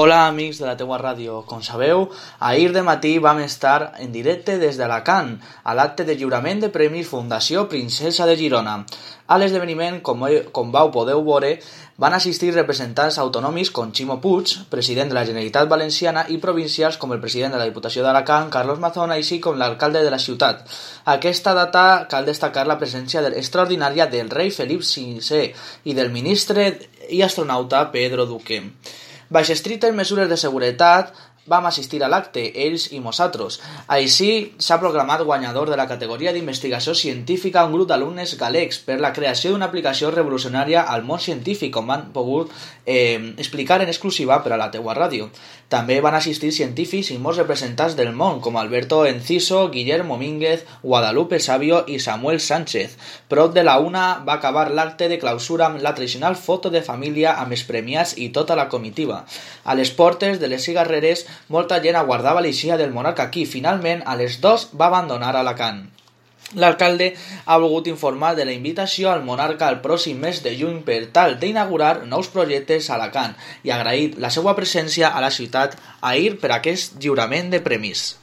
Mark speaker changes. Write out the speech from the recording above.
Speaker 1: Hola amics de la teua ràdio. Com sabeu, ahir de matí vam estar en directe des d'Alacant a l'acte de lliurament de premis Fundació Princesa de Girona. A l'esdeveniment, com, com vau podeu veure, van assistir representants autonòmics com Ximo Puig, president de la Generalitat Valenciana, i provincials com el president de la Diputació d'Alacant, Carlos Mazón, així com l'alcalde de la ciutat. Aquesta data cal destacar la presència extraordinària del rei Felip VI i del ministre i astronauta Pedro Duque. Baix estrictes mesures de seguretat, vam assistir a l'acte, ells i nosaltres. Així, s'ha proclamat guanyador de la categoria d'investigació científica un grup d'alumnes galecs per la creació d'una aplicació revolucionària al món científic, com han pogut eh, explicar en exclusiva per a la teua ràdio. També van assistir científics i molts representants del món, com Alberto Enciso, Guillermo Mínguez, Guadalupe Sabio i Samuel Sánchez. Prop de la una va acabar l'acte de clausura amb la tradicional foto de família amb els premiats i tota la comitiva. A les portes de les cigarreres molta gent aguardava l'eixida del monarca qui, finalment, a les 2 va abandonar Alacant. L'alcalde ha volgut informar de la invitació al monarca el pròxim mes de juny per tal d'inaugurar nous projectes a Alacant i agraït la seva presència a la ciutat ahir per aquest lliurament de premis.